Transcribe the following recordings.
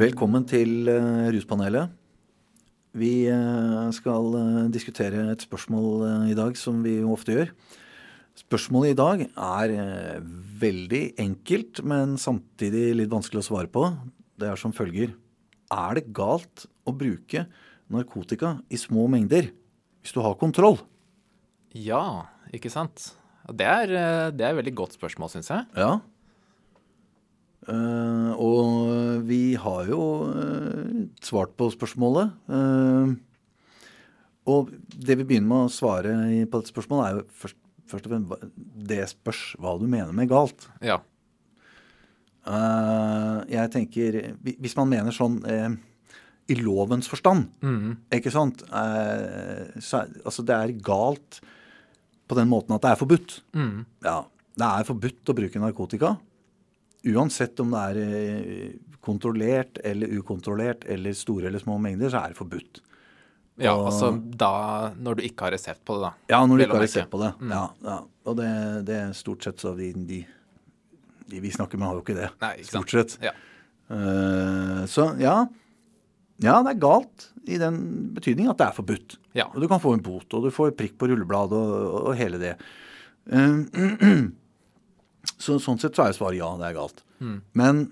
Velkommen til eh, Ruspanelet. Vi eh, skal eh, diskutere et spørsmål i dag som vi ofte gjør. Spørsmålet i dag er veldig enkelt, men samtidig litt vanskelig å svare på. Det er som følger. Er det galt å bruke narkotika i små mengder hvis du har kontroll? Ja, ikke sant? Det er, det er et veldig godt spørsmål, syns jeg. Ja. Eh, og vi har jo uh, svart på spørsmålet. Uh, og det vi begynner med å svare på dette spørsmålet, er jo først, først og fremst Det spørs hva du mener med galt. Ja. Jeg tenker Hvis man mener sånn i lovens forstand, ikke sant så, Altså, det er galt på den måten at det er forbudt. Ja, det er forbudt å bruke narkotika. Uansett om det er eh, kontrollert eller ukontrollert eller store eller små mengder, så er det forbudt. ja Og- altså da Når du ikke har resept på det, da. Ja, når du ikke har resept på det. Ja, ja. Og det, det er stort sett så de, de, de vi snakker med, har jo ikke det. Nei, ikke stort sett. Ja. Uh, så ja. Ja, det er galt i den betydning at det er forbudt. Ja. Og du kan få en bot, og du får prikk på rullebladet og, og hele det. Eh, så sånn sett så er svaret ja, det er galt. Men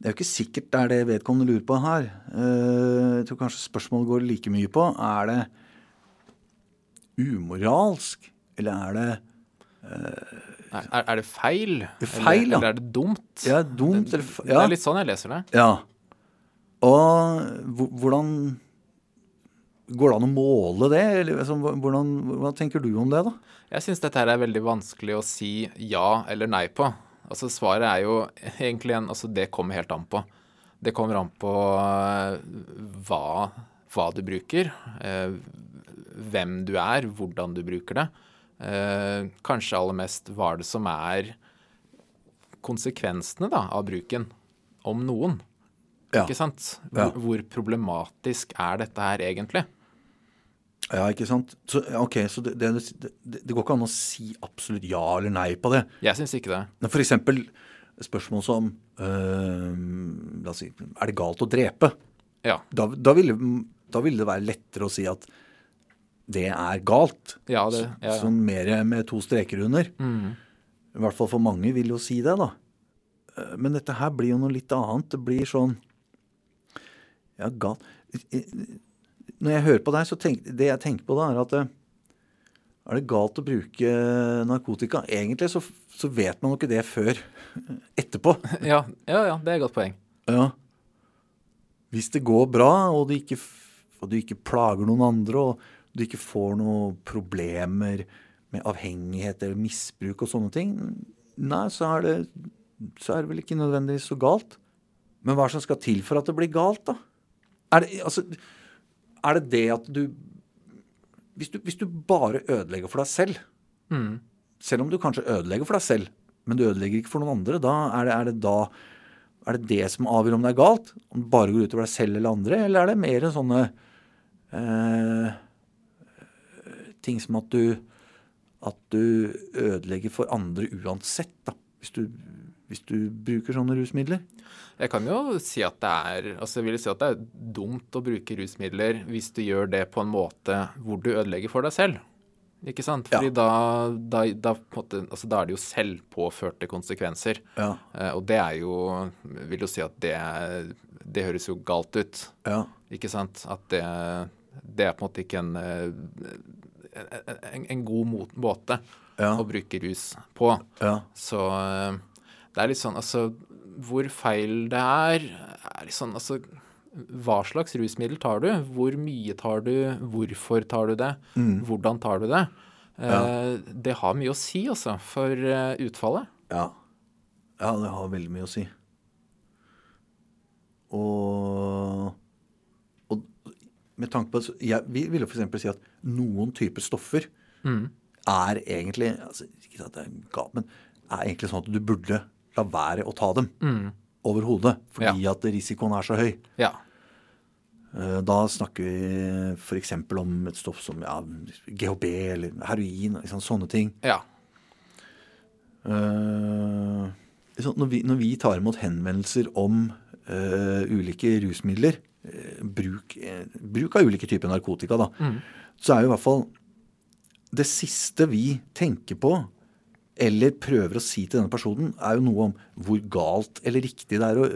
det er jo ikke sikkert det er det vedkommende lurer på her. Eh, jeg tror kanskje spørsmålet går like mye på er det umoralsk, eller er det Er, er- er det feil? Det er feil, eller, ja. eller er det dumt? Ja, dumt eller ja. Det er litt sånn jeg leser det. Ja. Og hvordan Går det an å måle det? Eller, altså, hvordan, hva tenker du om det, da? Jeg syns dette her er veldig vanskelig å si ja eller nei på. Altså Svaret er jo egentlig en Altså, det kommer helt an på. Det kommer an på eh, hva, hva du bruker, eh, hvem du er, hvordan du bruker det. Eh, kanskje aller mest hva det som er konsekvensene da, av bruken, om noen. Ja. Ikke sant? Ja. Hvor, hvor problematisk er dette her egentlig? Ja, ikke sant? Så, ok, så det, det, det, det går ikke an å si absolutt ja eller nei på det. Jeg syns ikke det. Men For eksempel spørsmål som øh, La oss si Er det galt å drepe? Ja. Da, da, ville, da ville det være lettere å si at det er galt. Ja, det, ja, ja. Sånn mer med to streker under. I hvert fall for mange vil jo si det, da. Eh, Men dette her blir jo noe litt annet. Det blir sånn Ja, galt Når jeg hører på deg, så tenk, det jeg tenker på da, er at eh, er det galt å bruke narkotika? Egentlig så, så vet man jo ikke det før etterpå. ja, ja, ja, det er et godt poeng. Ja. Hvis det går bra, og du ikke, og du ikke plager noen andre, og du ikke får noen problemer med avhengighet eller misbruk og sånne ting, nei, så er det, så er det vel ikke nødvendigvis så galt. Men hva er det som skal til for at det blir galt, da? Er det, altså, er det det at du hvis, du hvis du bare ødelegger for deg selv, selv om du kanskje ødelegger for deg selv, men du ødelegger ikke for noen andre, da er det, er det da er det det som avgjør om det er galt? Om det bare går utover deg selv eller andre? Eller er det mer sånne eh, ting som at du, at du ødelegger for andre uansett, da? Hvis du, hvis du bruker sånne rusmidler? Jeg kan jo si at det er altså jeg vil si at det er dumt å bruke rusmidler hvis du gjør det på en måte hvor du ødelegger for deg selv. Ikke sant? Fordi da, da, da, på måte, altså, da er det jo selvpåførte konsekvenser. Ja. Eh, og det er jo Vil jo si at det, det høres jo galt ut. Ja. Ikke sant? At det, det er på en måte ikke en, eh, en, en god måte Ja. å bruke rus på. Ja. Så eh, det er litt sånn Altså, hvor feil det er, er litt sånn Altså, hva slags rusmiddel tar du? Hvor mye tar du? Hvorfor tar du det? Hvordan tar du det? Eh, Det har mye å si, altså, for eh, utfallet. Ja. ja, det har veldig mye å si. Og, og med tanke på jeg, Vi ville f.eks. si at noen typer stoffer er egentlig altså, Ikke at det er galt, men er egentlig sånn at du burde la være å ta dem overhodet. Fordi at risikoen er så høy. Ja. Eh, Da snakker vi f.eks. om et stoff som ja, GHB eller heroin. Liksom, sånne ting. Ja. Uh, når, vi, når vi tar imot henvendelser om uh, ulike rusmidler, uh, bruk, bruk av ulike typer narkotika, da, så er jo i hvert fall det siste vi tenker på, eller prøver å si til denne personen, er jo noe om hvor galt eller riktig det er å,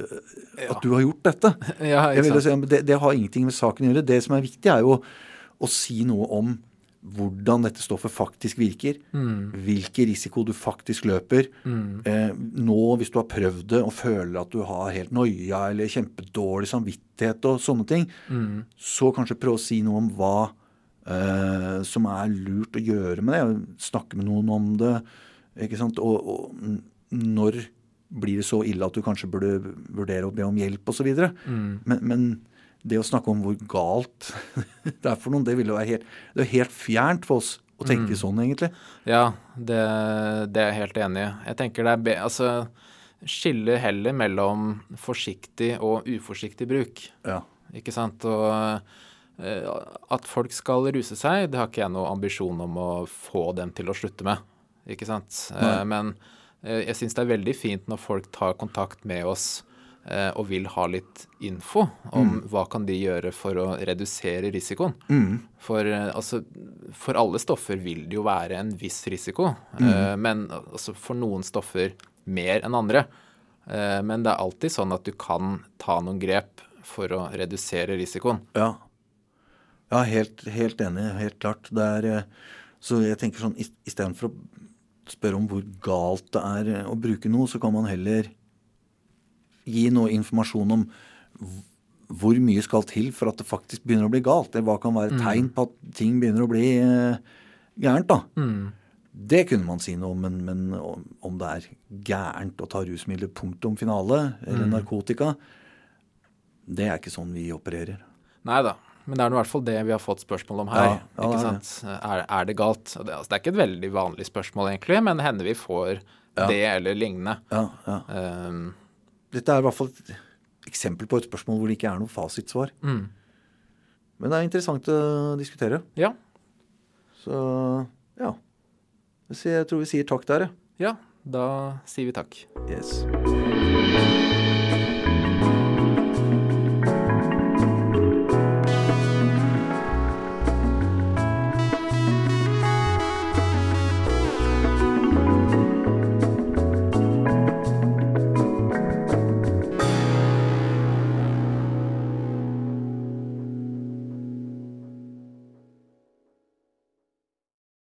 at du har gjort dette. Ja, Jeg vil si, det, det har ingenting med saken å gjøre. Det som er viktig, er jo å si noe om hvordan dette stoffet faktisk virker. Hvilken risiko du faktisk løper. Eh, nå, hvis du har prøvd det og føler at du har helt noia eller kjempedårlig samvittighet og sånne ting, så kanskje prøve å si noe om hva eh, som er lurt å gjøre med det. Snakke med noen om det. Ikke sant? Og, og når blir det så ille at du kanskje burde vurdere å be om hjelp osv. Mm. Men, men det å snakke om hvor galt det er for noen, det være helt, det er helt fjernt for oss å tenke sånn, egentlig. Ja, det, det er jeg helt enig i. Jeg tenker det er be, altså, skille heller mellom forsiktig og uforsiktig bruk. Ja. Ikke sant? Og eh, at folk skal ruse seg, det har ikke jeg noen ambisjon om å få dem til å slutte med. Ikke sant? Nei. men eh, jeg syns det er veldig fint når folk tar kontakt med oss eh, og vil ha litt info om hva kan de gjøre for å redusere risikoen. For, eh, altså, for alle stoffer vil det jo være en viss risiko, mm. men altså, for noen stoffer mer enn andre. Eh, men det er alltid sånn at du kan ta noen grep for å redusere risikoen. Ja, ja helt, helt enig. Helt klart. Det er, eh, så jeg tenker sånn, istedenfor å spørre om hvor galt det er eh, å bruke noe, så kan man heller gi noe informasjon om hvor mye skal til for at det faktisk begynner å bli galt. Eller hva kan være tegn på at ting begynner å bli eh, gærent, da. Det kunne man si noe om, men, men om det er gærent å ta rusmidler punktum finale, eller narkotika, det er ikke sånn vi opererer. Nei da, men det er i hvert fall det vi har fått spørsmål om her. Ja, ja, ikke sant? Er, er det galt? Det, altså, det er ikke et veldig vanlig spørsmål, egentlig, men det hender vi får det eller lignende. Ja, ja. Um, Dette er i hvert fall et eksempel på et spørsmål hvor det ikke er noe fasitsvar. Mm. Men det er interessant å diskutere. ja. Så ja. Jeg tror vi sier takk der, jeg. ja, da sier vi takk. Yes.